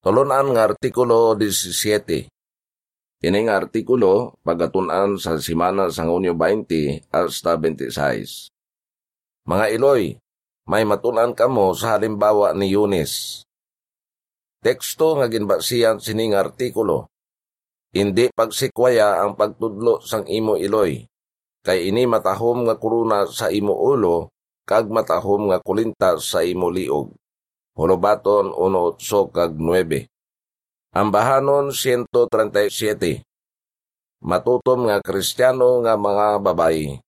Tulunan nga artikulo 17. Ini nga artikulo pagatunan sa simana sa Hunyo 20 hasta 26. Mga Iloy, may matunan kamo sa halimbawa ni Yunis. Teksto nga ginbasiyan sining artikulo. Hindi pagsikwaya ang pagtudlo sang imo Iloy, kay ini matahom nga kuruna sa imo ulo, kag matahom nga kulinta sa imo liog. Holobaton 1.8 kag 9. Ambahanon 137. Matutom nga kristyano nga mga babayi.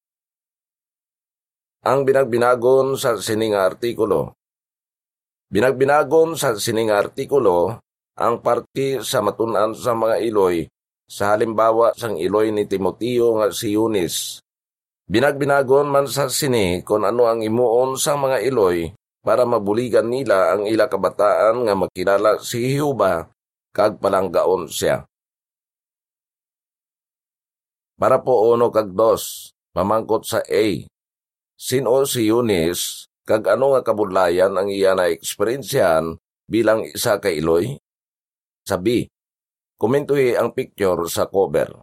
Ang binagbinagon sa sining artikulo. Binagbinagon sa sining artikulo ang parti sa matunan sa mga iloy sa halimbawa sang iloy ni Timoteo nga si Eunice. Binagbinagon man sa sini kung ano ang imuon sa mga iloy para mabuligan nila ang ila kabataan nga makilala si Jehovah kag palanggaon siya. Para po uno kag dos, pamangkot sa A. Sino si Eunice kag ano nga kabudlayan ang iya na eksperyensyahan bilang isa ka Iloy? Sa B. Komentuhi ang picture sa cover.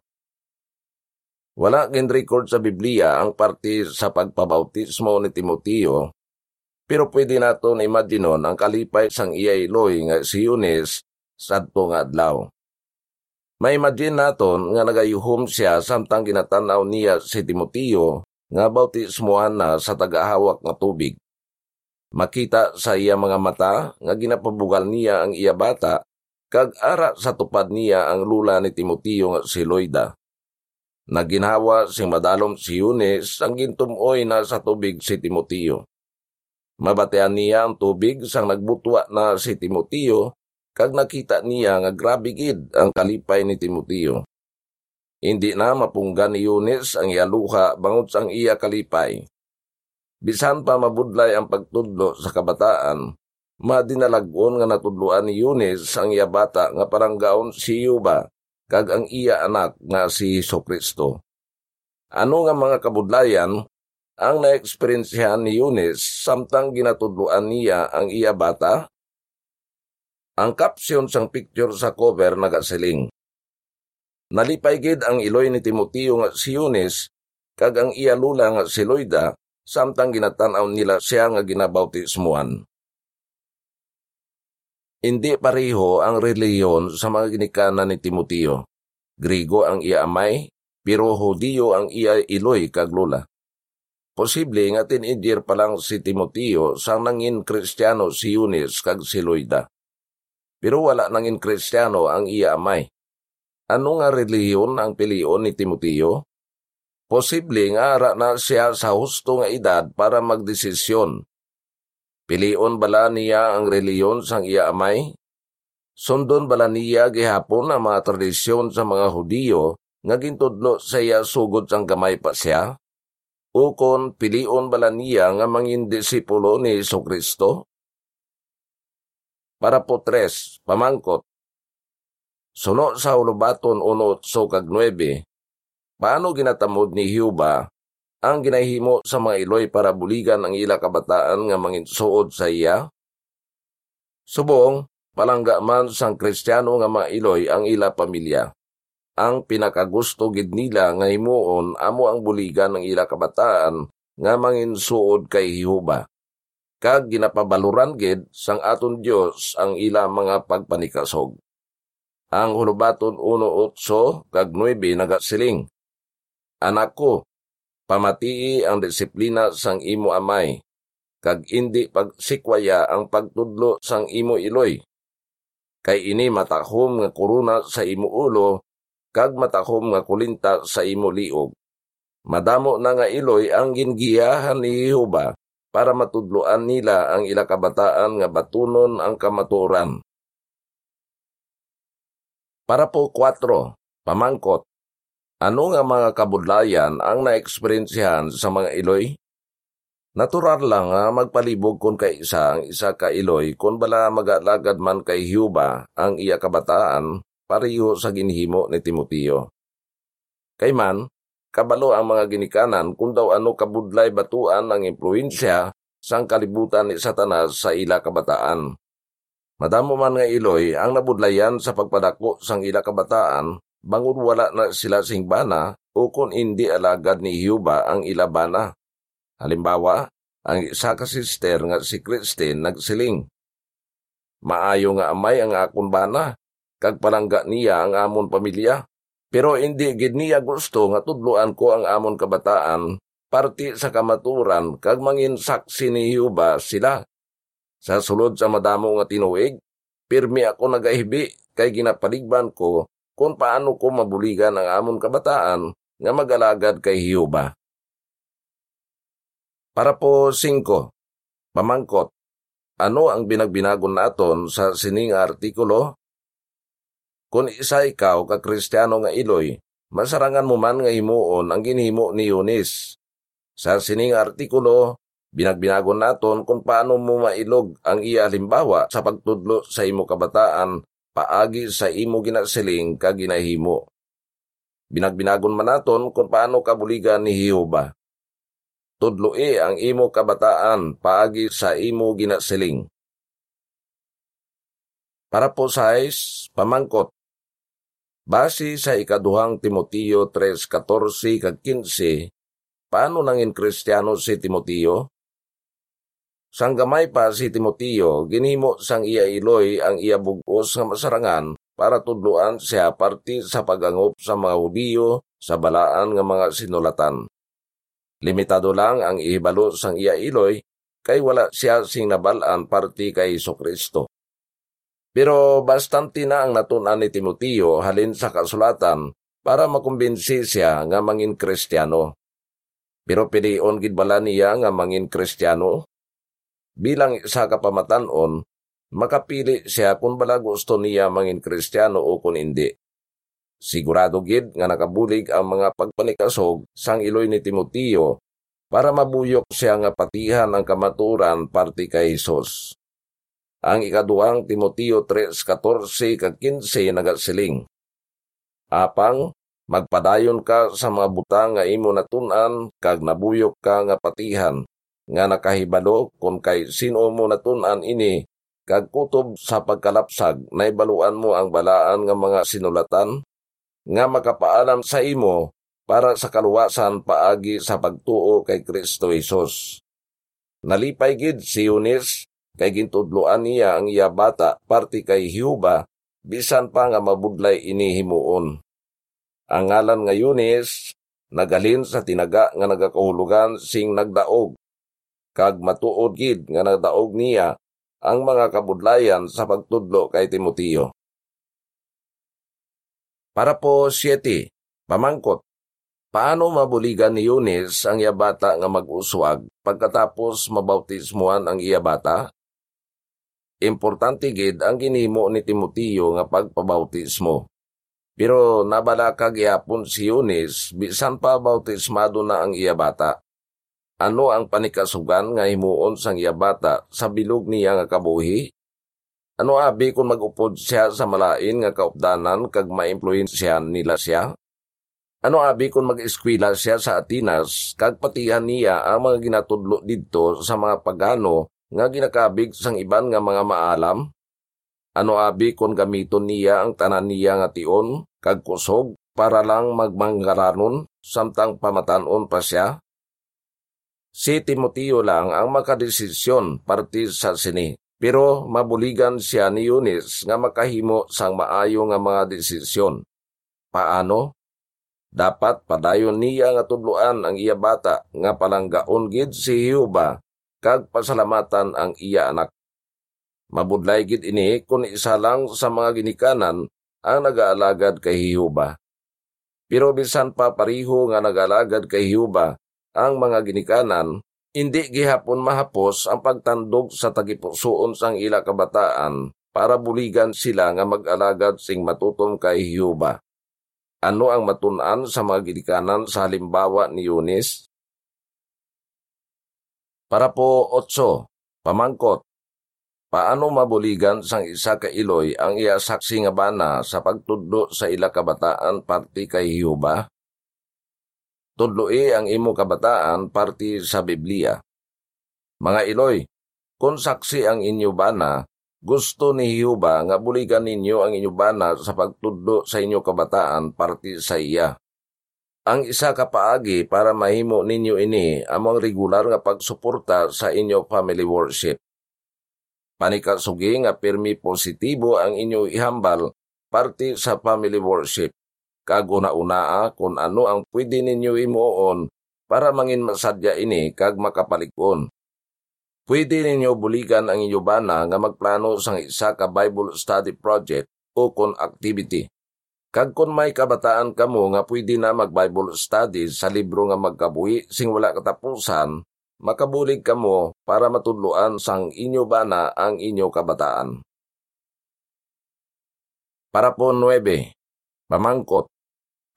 Wala gin record sa Biblia ang parte sa pagpabautismo ni Timoteo pero pwede naton imaginon ang kalipay sang iya iloy nga si Eunice sadto nga adlaw. May imagine naton nga nagayuhom siya samtang ginatanaw niya si Timoteo nga bautismohan na sa tagahawak nga tubig. Makita sa iya mga mata nga ginapabugal niya ang iya bata kag ara sa tupad niya ang lula ni Timoteo nga si Loida. Naginhawa sing madalom si Eunice ang gintumoy na sa tubig si Timoteo. Mabatean niya ang tubig sang nagbutwa na si Timoteo, kag nakita niya nga grabe gid ang kalipay ni Timoteo. Hindi na mapunggan ni Eunice ang iyaluha bangod sang iya kalipay. Bisan pa mabudlay ang pagtudlo sa kabataan, madinalagon nga natudloan ni Eunice ang iya bata nga parang gaon si Yuba, kag ang iya anak nga si Kristo. Ano nga mga kabudlayan ang na-experiensyahan ni Eunice samtang ginatudluan niya ang iya bata? Ang caption sang picture sa cover nagasiling. Nalipay gid ang iloy ni Timoteo nga si Eunice kag ang iya lula nga si Loida samtang ginatanaw nila siya nga ginabautismuhan. Hindi pareho ang reliyon sa mga ginikanan ni Timoteo. Grigo ang iya amay, pero Hudiyo ang iya iloy kag lula. Posible nga teenager pa lang si Timoteo sang nangin kristyano si Eunice kag si Loida. Pero wala nangin kristyano ang iya amay. Ano nga reliyon ang pilion ni Timoteo? Posible nga ara na siya sa husto nga edad para magdesisyon. Pilion bala niya ang reliyon sang iya amay? Sundon bala niya gihapon ang mga tradisyon sa mga Hudiyo nga gintudlo sa iya sugod sang gamay pa siya? Ukon pilion bala niya nga mangin disipulo ni Iso Kristo? Para po tres, pamangkot. Suno sa ulubaton unot so kag nuebe, paano ginatamod ni Hiuba ang ginahimo sa mga iloy para buligan ang ila kabataan nga mangin suod sa iya? Subong, palangga man sang kristyano nga mga iloy ang ila pamilya ang pinakagusto gid nila nga himuon amo ang buligan ng ila kabataan nga manginsuod kay Jehova. Kag ginapabaluran gid sang aton Dios ang ila mga pagpanikasog. Ang hulubaton 1.8 kag 9 nagasiling. Anak ko, pamatii ang disiplina sang imo amay, kag indi pagsikwaya ang pagtudlo sang imo iloy. Kay ini matahom nga kuruna sa imo ulo kag matahom nga kulinta sa imo liog. Madamo na nga iloy ang gingiyahan ni Jehova para matudloan nila ang ila kabataan nga batunon ang kamaturan. Para po 4, pamangkot. Ano nga mga kabudlayan ang naeksperiensyahan sa mga iloy? Natural lang nga magpalibog kung kay isa ang isa ka iloy kung bala magalagad man kay Hiuba ang iya kabataan pareho sa ginhimo ni Timoteo. Kay man, kabalo ang mga ginikanan kung daw ano kabudlay batuan ang impluensya sang kalibutan ni Satanas sa ila kabataan. Madamo man nga iloy ang nabudlayan sa pagpadako sang ila kabataan, bangon wala na sila sing bana o kung hindi alagad ni Hiuba ang ilabana. Halimbawa, ang isa ka sister nga si Christine nagsiling. Maayo nga amay ang akon bana, kag palangga niya ang amon pamilya. Pero hindi gid niya gusto nga tudloan ko ang amon kabataan, parti sa kamaturan kag mangin saksi ni Hiuba sila. Sa sulod sa madamo nga tinuig, pirmi ako nagahibi kay ginapaligban ko kung paano ko mabuligan ang amon kabataan nga magalagad kay Hiuba. Para po 5. Pamangkot. Ano ang binagbinagon naton sa sining artikulo? Kung isa ikaw ka kristyano nga iloy, masarangan mo man nga himuon ang ginhimo ni Yunis. Sa sining artikulo, binagbinagon naton kung paano mo mailog ang iya halimbawa sa pagtudlo sa imo kabataan paagi sa imo ginasiling ka ginahimo. Binagbinagon man naton kung paano kabuligan ni Jehova tudloi ang imo kabataan paagi sa imo ginasiling. Para po sa pamangkot. Base sa ikaduhang Timoteo 3.14 kag 15, paano nangin kristyano si Timoteo? Sang gamay pa si Timoteo, ginhimo sang iya iloy ang iya bugos nga masarangan para tudluan siya parti sa pagangop sa mga Hudiyo sa balaan nga mga sinulatan. Limitado lang ang ihibalo sang iya iloy kay wala siya sing nabalaan parti kay Kristo. Pero bastante na ang natunan ni Timoteo halin sa kasulatan para makumbinsi siya nga mangin kristyano. Pero pilion gid bala niya nga mangin kristyano? Bilang isa ka pamatanon, makapili siya kung bala gusto niya mangin kristyano o kung hindi. Sigurado gid nga nakabulig ang mga pagpanikasog sang iloy ni Timoteo para mabuyok siya nga patihan ang kamaturan parti kay Hesus. Ang ikaduang Timoteo 3.14 kag 15 nagasiling. Apang, magpadayon ka sa mga butang nga imo natunan kag nabuyok ka nga patihan nga nakahibalo kung kay sino mo natunan ini kag kutob sa pagkalapsag naibaluan mo ang balaan nga mga sinulatan nga makapaalam sa imo para sa kaluwasan paagi sa pagtuo kay Kristo Hesus. Nalipay gid si Eunice kay gintudloan niya ang iya bata parti kay Hiuba bisan pa nga mabudlay ini himuon. Ang ngalan nga Eunice nagalin sa tinaga nga nagakahulugan sing nagdaog kag matuod gid nga nagdaog niya ang mga kabudlayan sa pagtudlo kay Timoteo. Para po 7. Pamangkot. Paano mabuligan ni Yunis ang iyabata nga mag-uswag pagkatapos mabautismuhan ang iyabata? Importante gid ang ginimo ni Timoteo nga pagpabautismo. Pero nabalakag yapon si Yunis bisan pa bautismado na ang iyabata. Ano ang panikasugan nga himuon sang iyabata sa bilog niya nga kabuhi? Ano abi kung magupod siya sa malain nga kaupdanan kag maimpluensyahan nila siya? Ano abi kung mag-eskwela siya sa Atinas kag patihan niya ang mga ginatudlo didto sa mga pagano nga ginakabig sang iban nga mga maalam? Ano abi kung gamiton niya ang tanan niya nga tion kag kusog para lang magmanggaranon samtang pamatanon pa siya? Si Timoteo lang ang makadesisyon parti sa sini pero mabuligan siya ni Yunis nga makahimo sang maayo nga mga desisyon. Paano? Dapat padayon niya nga tudloan ang iya bata nga palanggaon gid si Hiuba kag pasalamatan ang iya anak. Mabudlay gid ini kung isa lang sa mga ginikanan ang nagaalagad kay Hiuba. Pero bisan pa pariho nga nagaalagad kay Hiuba ang mga ginikanan, hindi gihapon mahapos ang pagtandog sa tagipusoon sang ila kabataan para buligan sila nga mag-alagad sing matutom kay Hiuba. Ano ang matunan sa mga gidikanan sa halimbawa ni Yunis? Para po 8. Pamangkot. Paano mabuligan sang isa ka iloy ang iya saksi nga bana sa pagtudlo sa ila kabataan parti kay Hiuba? Tudloi ang imo kabataan parti sa Biblia. Mga iloy, kung saksi ang inyo bana, Gusto ni Hiuba nga buligan ninyo ang inyo bana sa pagtudlo sa inyo kabataan parti sa iya. Ang isa ka paagi para mahimo ninyo ini among regular nga pagsuporta sa inyo family worship. Panikasugi nga pirmi positibo ang inyo ihambal parti sa family worship. Kaguna-unaa kung ano ang pwede ninyo imuon para mangin masadya ini kag makapalikon. Pwede ninyo buligan ang inyo bana nga magplano sang isa ka Bible study project o kon activity. Kag kon may kabataan kamo nga pwede na mag-Bible study sa libro nga magkabuhi sing wala katapusan, makabulig kamo para matudluan sang inyo bana ang inyo kabataan. Para po 9. Pamangkot.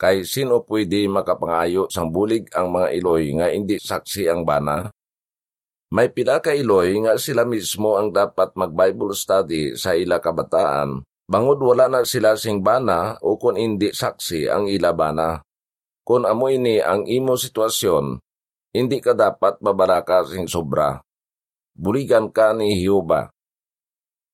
Kay sino pwede makapangayo sang bulig ang mga iloy nga hindi saksi ang bana? May pila ka iloy nga sila mismo ang dapat mag-Bible study sa ila kabataan, bangod wala na sila sing bana o kung hindi saksi ang ila bana. Kung amo ini ang imo sitwasyon, hindi ka dapat mabaraka sing sobra. Buligan ka ni Hiuba.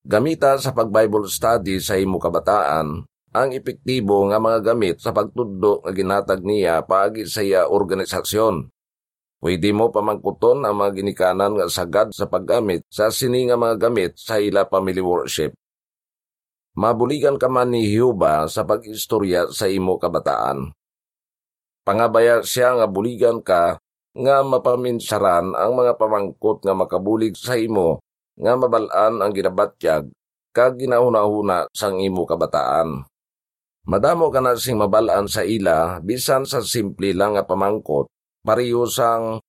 Gamita sa pag-Bible study sa imo kabataan, ang epektibo nga mga gamit sa pagtudlo nga ginatag niya paagi sa iya organisasyon Pwede mo pamangkuton ang mga ginikanan nga sagad sa paggamit sa sini nga mga gamit sa ila family worship. Mabuligan ka man ni Hiuba sa pag-istorya sa imo kabataan. Pangabaya siya nga buligan ka nga mapaminsaran ang mga pamangkot nga makabulig sa imo nga mabalaan ang ginabatyag kag ginahuna-huna sang imo kabataan. Madamo ka na sing mabalaan sa ila bisan sa simple lang nga pamangkot pareho sang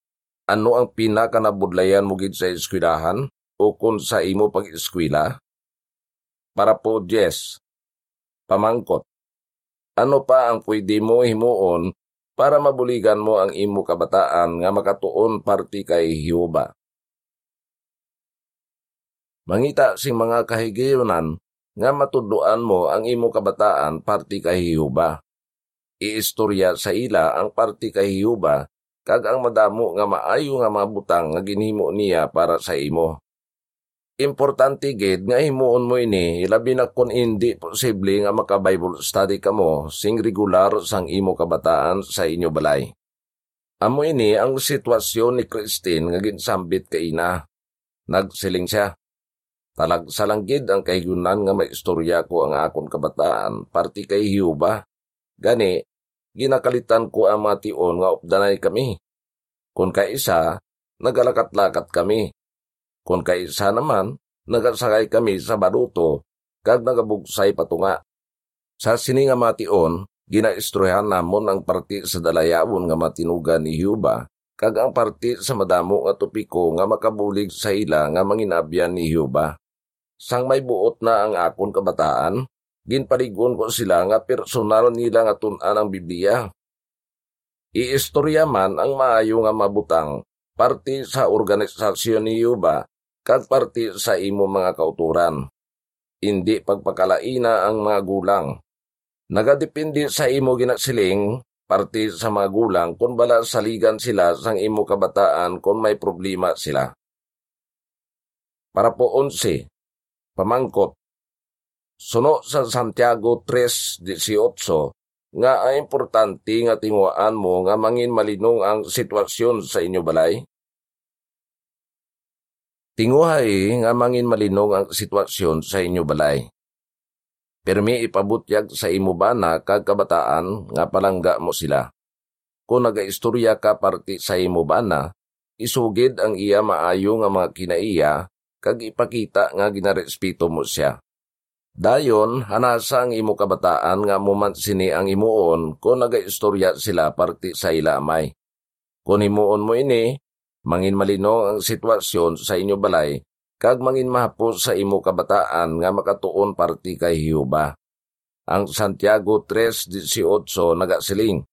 ano ang pinakanabudlayan mo gid sa eskwelahan o kung sa imo pag-eskwela? Para po, Jess, pamangkot. Ano pa ang pwede mo himuon para mabuligan mo ang imo kabataan nga makatuon parti kay Hiuba? Mangita sing mga kahigayonan nga matudloan mo ang imo kabataan parti kay Hiuba. Iistorya sa ila ang parti kay Hiuba kag ang madamo nga maayo nga mga butang nga ginhimo niya para sa imo. Importante gid nga himuon mo ini labi na kun hindi posible nga maka Bible study kamo sing regular sang imo kabataan sa inyo balay. Amo ini ang sitwasyon ni Christine nga ginsambit kay ina. Nagsiling siya. Talag salanggid ang kahigunan nga may istorya ko ang akon kabataan, parti kay Hiuba. Gani, ginakalitan ko ang mga tion nga updanay kami. Kung kaisa, nagalakat-lakat kami. Kung kaisa naman, nagasakay kami sa baruto, kag nagabugsay patunga. Sa sini nga mation, ginaistrohan namon ang parti sa dalayawon nga matinuga ni Hiuba, kag ang parti sa madamo nga tupiko nga makabulig sa ila nga manginabyan ni Hiuba. Sang may buot na ang akon kabataan, ginpaligon ko sila nga personal nila nga tunan ang Biblia. Iistorya man ang maayo nga mabutang parte sa organisasyon ni Yuba kag parte sa imo mga kauturan. Hindi pagpakalaina ang mga gulang. Nagadepende sa imo ginasiling parte sa mga gulang kung bala saligan sila sang imo kabataan kung may problema sila. Para po 11, pamangkot Suno sa Santiago 3.18 nga ay importante nga timuaan mo nga mangin malinong ang sitwasyon sa inyo balay? Tinguhay nga mangin malinong ang sitwasyon sa inyo balay. Permi ipabutyag sa imo bana kag kabataan nga palangga mo sila. Kung nagaistorya ka parti sa imo bana, isugid ang iya maayo nga mga kinaiya kag ipakita nga ginarespeto mo siya. Dayon, hanasa ang imo kabataan nga muman sini ang imuon kung nagaistorya sila parti sa ilamay. Kung imuon mo ini, mangin malino ang sitwasyon sa inyo balay, kag mangin mahapos sa imo kabataan nga makatuon parti kay Hiuba. Ang Santiago 3.18 nagasiling.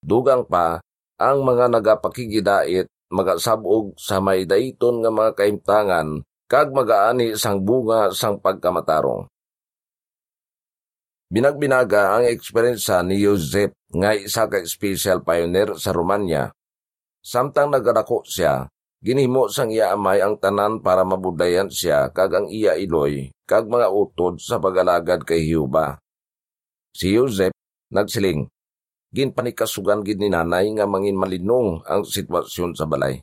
Dugang pa, ang mga nagapakigidait magasabog sa may dayton nga mga kaimtangan kag magaani sang bunga sang pagkamatarong. Binagbinaga ang eksperensa ni Joseph nga isa ka special pioneer sa Romanya. Samtang nagadako siya, ginhimo sang iya amay ang tanan para mabudayan siya kag ang iya iloy kag mga utod sa pagalagad kay Hiuba. Si Joseph nagsiling, ginpanikasugan gid ni nanay nga mangin malinong ang sitwasyon sa balay.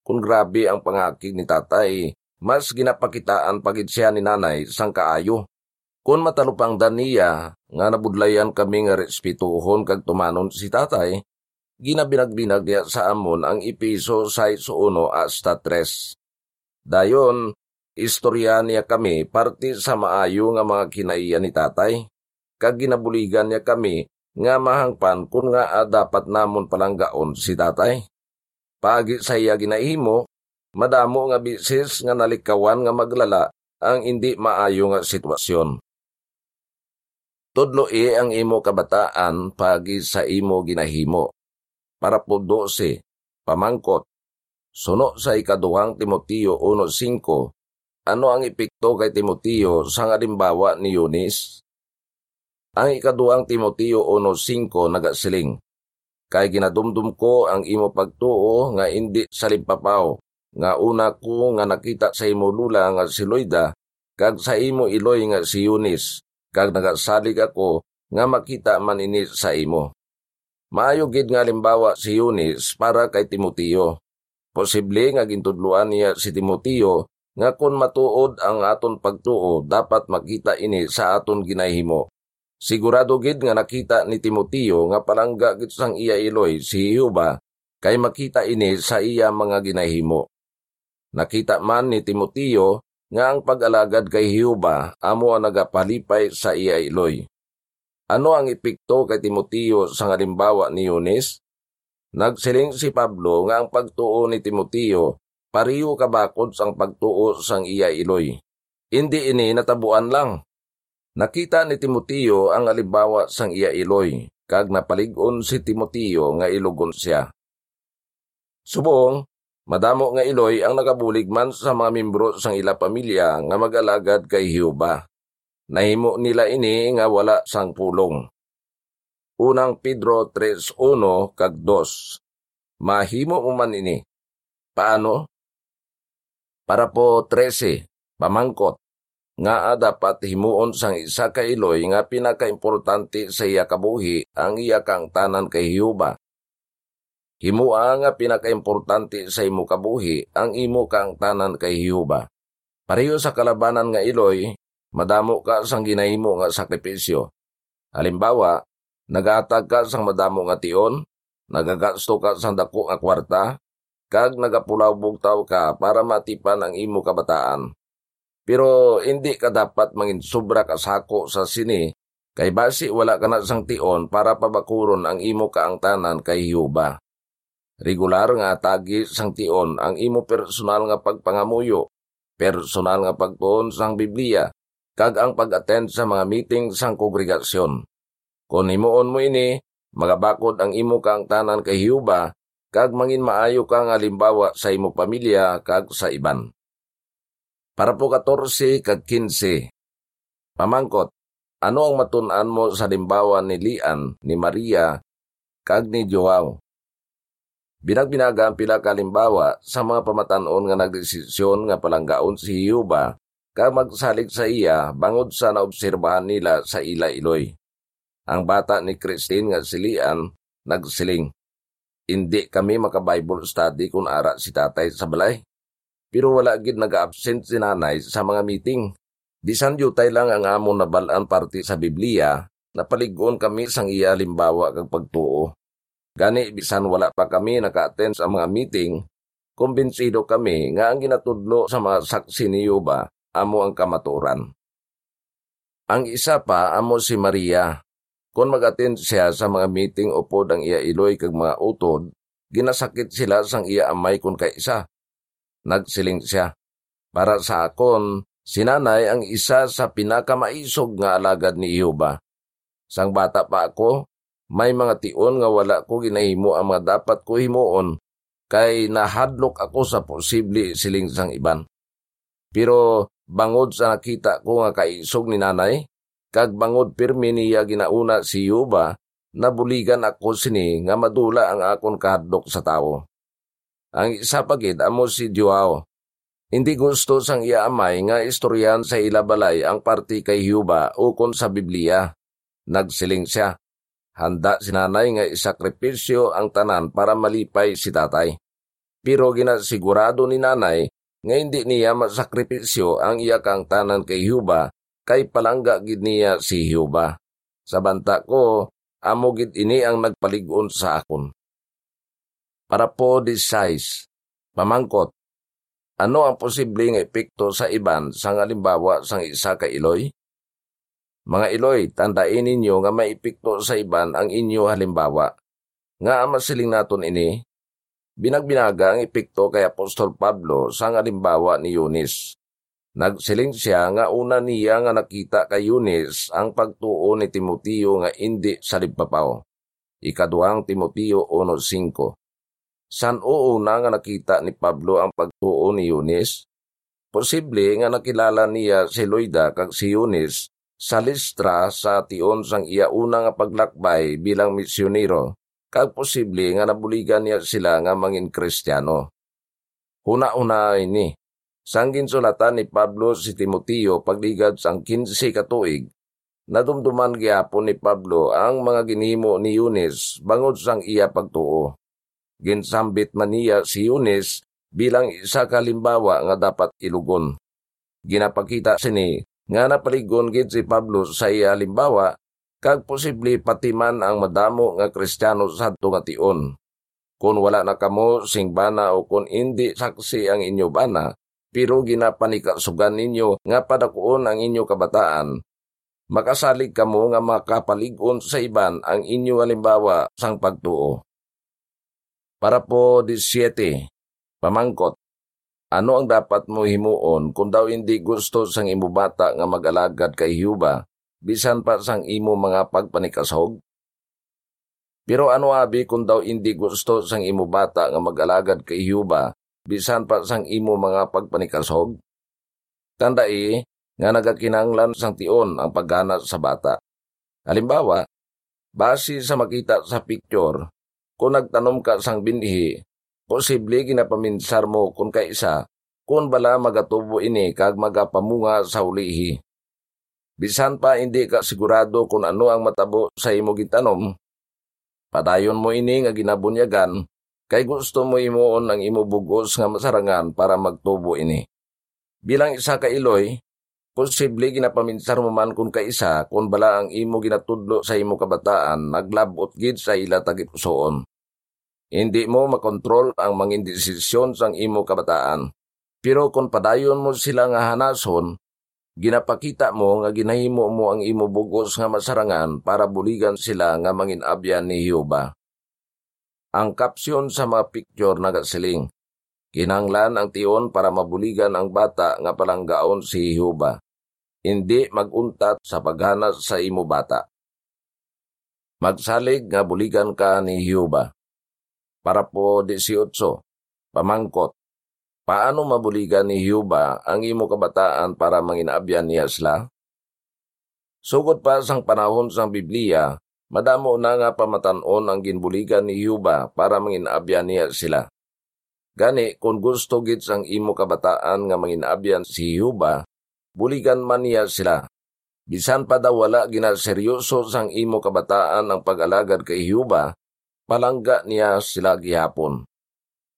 Kung grabe ang pangakig ni tatay, mas ginapakitaan pagid siya ni nanay sang kaayo. Kung matalupang daniya nga nabudlayan kami nga respetuhon kag tumanon si tatay, ginabinag-binag niya sa amon ang ipiso 6 1 hasta 3. Dayon, istorya niya kami parte sa maayo nga mga kinaiya ni tatay. Kag ginabuligan niya kami nga mahangpan kung nga ah, dapat namon palanggaon si tatay. Pagi sa iya ginahimo, madamo nga bisis nga nalikawan nga maglala ang hindi maayo nga sitwasyon. Tudlo e ang imo kabataan pagi sa imo ginahimo. Para po 12, pamangkot. Suno sa ikaduhang Timoteo 1.5, ano ang epekto kay Timoteo sa ngalimbawa ni Eunice? Ang ikaduhang Timoteo 1.5 nagasiling, Kay ginadumdum ko ang imo pagtuo nga hindi sa limpapaw, nga una ko nga nakita sa imo lula nga si Loida, kag sa imo iloy nga si Eunice, kag nagasalig ako nga makita man ini sa imo. Maayo gid nga limbawa si Eunice para kay Timoteo. Posible nga gintudluan niya si Timoteo nga kung matuod ang aton pagtuo dapat makita ini sa aton ginahimo. Sigurado gid nga nakita ni Timoteo nga palangga gid sang iya iloy si Jehova kay makita ini sa iya mga ginahimo. Nakita man ni Timoteo nga ang pag-alagad kay Hiuba amo ang nagapalipay sa iya iloy. Ano ang epekto kay Timoteo sa halimbawa ni Yunis? Nagsiling si Pablo nga ang pagtuo ni Timoteo pariyo kabakod sang pagtuo sang iya iloy. Hindi ini natabuan lang. Nakita ni Timoteo ang halimbawa sang iya iloy, kag napaligon si Timoteo nga ilugon siya. Subong, Madamo nga iloy ang nagabulig man sa mga membro sang ila pamilya nga mag-alagad kay Hiuba. Nahimo nila ini nga wala sang pulong. Unang Pedro 3.1 kag 2. Mahimo mo man ini. Paano? Para po 13, pamangkot. Nga dapat himuon sang isa ka iloy nga pinakaimportante sa iya kabuhi ang iya kang tanan kay Hiuba Himua nga pinakaimportante sa imo kabuhi ang imo kang tanan kay Jehova. Pareho sa kalabanan nga iloy, madamo ka sang ginahimo nga sakripisyo. Halimbawa, nagatag ka sang madamo nga tion, nagagasto ka sang dako nga kwarta, kag nagapulaw bugtaw ka para matipan ang imo kabataan. Pero hindi ka dapat mangin sobra ka sako sa sini, kay basi wala ka na sang tion para pabakuron ang imo kaangtanan kay Jehova. Regular nga tagi sang tion ang imo personal nga pagpangamuyo, personal nga pagtuon sang Biblia, kag ang pag-attend sa mga meeting sang kongregasyon. Kung himuon mo ini, magabakod ang imo kang tanan kay Hiuba, kag mangin maayo kang alimbawa sa imo pamilya kag sa iban. Para po 14 kag 15. Pamangkot, ano ang matunan mo sa limbawa ni Lian, ni Maria, kag ni Joao? Binagbinaga ang pila kalimbawa sa mga pamatanon nga nagdesisyon nga palanggaon si Yuba ka magsalig sa iya bangod sa naobserbahan nila sa ila iloy. Ang bata ni Christine nga silian nagsiling, Hindi kami maka-Bible study kung ara si tatay sa balay. Pero wala gid nag-absent si nanay sa mga meeting. Bisan yutay lang ang amon na balaan parte sa Biblia, napaligon kami sang iya limbawa kag pagtuo. Gani bisan wala pa kami naka-attend sa mga meeting, kumbinsido kami nga ang ginatudlo sa mga saksi ni Yuba amo ang kamaturan. Ang isa pa amo si Maria. Kung mag-attend siya sa mga meeting upod ang iya iloy kag mga utod, ginasakit sila sang iya amay kun kay isa. Nagsiling siya. Para sa akon, sinanay ang isa sa pinakamaisog nga alagad ni Ihoba. Sang bata pa ako, may mga tion nga wala ko ginahimo ang mga dapat ko himuon kay nahadlok ako sa posible siling sang iban. Pero bangod sa nakita ko nga kaisog ni nanay, kag bangod pirmi niya ginauna si Yuba, nabuligan ako sini nga madula ang akon kahadlok sa tao. Ang isa pagid amo si Joao. Hindi gusto sang iaamay nga istoryan sa ilabalay ang parti kay Huba ukon sa Biblia. Nagsiling siya. Handa si nanay nga isakripisyo ang tanan para malipay si tatay. Pero ginasigurado ni nanay nga hindi niya masakripisyo ang iyakang tanan kay Huba kay palangga gid niya si Huba. Sa banta ko, amo gid ini ang nagpaligon sa akon. Para po this size, pamangkot, ano ang posibleng epekto sa iban sa halimbawa sang isa ka iloy? Mga iloy, tandain ninyo nga may epekto sa iban ang inyo halimbawa. Nga masiling naton ini, Binagbinaga ang epekto kay Apostol Pablo sa halimbawa ni Yunis. Nagsiling siya nga una niya nga nakita kay Yunis ang pagtuo ni Timoteo nga indi sa lipapaw. Ikaduhang Timoteo 1.5 San uuna nga nakita ni Pablo ang pagtuo ni Yunis? Posible nga nakilala niya si Loida kag si Yunis sa listra sa tion sang iya una nga paglakbay bilang misyonero kag posible nga nabuligan niya sila nga mangin kristyano. Huna-una ini, sanggin sulatan ni Pablo si Timoteo pagligad sang 15 katuig, nadumduman gyapon ni Pablo ang mga ginhimo ni Yunis bangod sang iya pagtuo. Ginsambit man niya si Yunis bilang isa kalimbawa nga dapat ilugon. Ginapakita sini nga napaligon gid si Pablo sa iya limbawa kag posible pati man ang madamo nga kristyano sadto nga tion. Kung wala na kamo sing bana o kung hindi saksi ang inyo bana, pero ginapanikasugan ninyo nga padakuon ang inyo kabataan, makasalig kamo nga makapaligon sa iban ang inyo halimbawa sang pagtuo. Para po 17, pamangkot, ano ang dapat mo himuon kung daw hindi gusto sang imubata nga mag-alagad kay Huba bisan pa sang imo mga pagpanikasog? Pero ano abi kung daw hindi gusto sang imo bata nga mag-alagad kay Yuba, bisan pa sang imo mga pagpanikasog? Tandai nga nagakinanglan sang tion ang paggana sa bata. Halimbawa, base sa makita sa picture, kung nagtanom ka sang binhi, posible ginapaminsar mo kung kaisa, kung bala magatubo ini kag magapamunga sa ulihi. Bisan pa hindi ka sigurado kung ano ang matabo sa imo gitanom. Padayon mo ini nga ginabunyagan, kay gusto mo imuon ang imo bugos nga masarangan para magtubo ini. Bilang isa ka iloy, posible ginapaminsar mo man kung kaisa kung bala ang imo ginatudlo sa imo kabataan naglabot gid sa ila tagipusoon. Hindi mo makontrol ang mga desisyon sang imo kabataan. Pero kung padayon mo sila nga hanason, Ginapakita mo nga ginahimo mo ang imo bugos nga masarangan para buligan sila nga mangin abyan ni Hiuba. Ang kapsyon sa mga picture nagasiling, kinanglan ang tion para mabuligan ang bata nga palanggaon si Hiuba. Hindi maguntat sa paghanas sa imo bata. Magsalig nga buligan ka ni Hiuba. Para po 18, pamangkot, Paano mabuligan ni Huba ang imo kabataan para manginabyan niya sila? Sugod pa sang panahon sang Biblia, madamo na nga pamatanon ang ginbuligan ni Huba para manginabyan niya sila. Gani, kung gusto git sang imo kabataan nga manginabyan si Huba, buligan man niya sila. Bisan pa daw wala ginaseryoso sang imo kabataan ang pag-alagad kay Huba, palangga niya sila gihapon.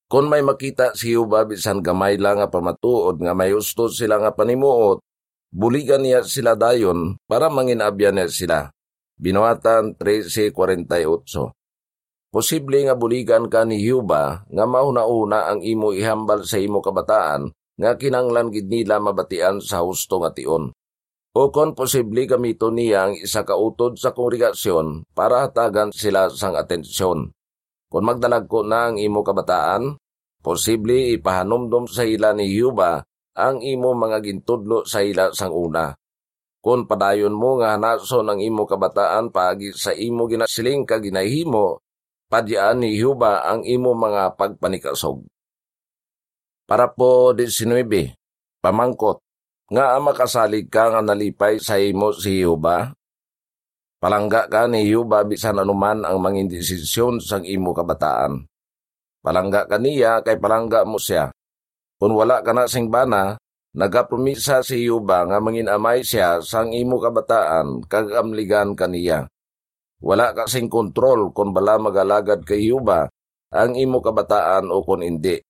Kung may makita si Yuba bisan gamay lang nga pamatuod nga may usto sila nga panimuot, buligan niya sila dayon para manginabyan niya sila. Binuatan 13.48 Posible nga buligan ka ni Yuba nga mauna-una ang imo ihambal sa imo kabataan nga kinanglan gid nila mabatian sa husto nga tion. O kon posible gamito niya ang isa ka utod sa kongregasyon para hatagan sila sang atensyon. Kung magdalag ko na imo kabataan, posible ipahanumdum sa ila ni Yuba ang imo mga gintudlo sa ila sang una. Kung padayon mo nga hanason ang imo kabataan pagi sa imo ginasiling ka ginahimo, padyaan ni Yuba ang imo mga pagpanikasog. Para po 19, pamangkot, nga makasalig ka nga nalipay sa imo si Yuba, Palangga ka ni Yuba bisan anuman ang mangin desisyon sang imo kabataan. Palangga ka niya kay palangga mo siya. Kung wala ka na sing bana, nagapromisa si Yuba nga manginamay siya sang imo kabataan kag amligan kaniya. Wala kasing kontrol kung bala magalagad kay Yuba ang imo kabataan o kung hindi.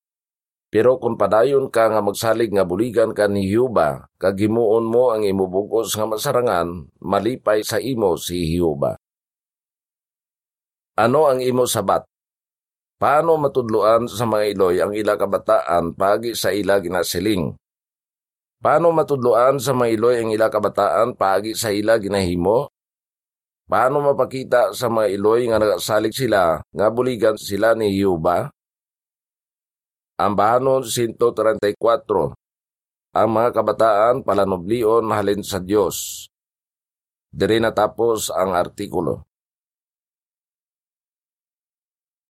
Pero kung padayon ka nga magsalig nga buligan ka ni Yuba, kagimuon mo ang imo bugos nga masarangan, malipay sa imo si Yuba. Ano ang imo sabat? Paano matudluan sa mga iloy ang ila kabataan pagi sa ila ginasiling? Paano matudluan sa mga iloy ang ila kabataan pagi sa ila ginahimo? Paano mapakita sa mga iloy nga nagasalig sila nga buligan sila ni Yuba? Ang bahanon 134 Ang mga kabataan palanoblion halin sa Diyos. Diri natapos ang artikulo.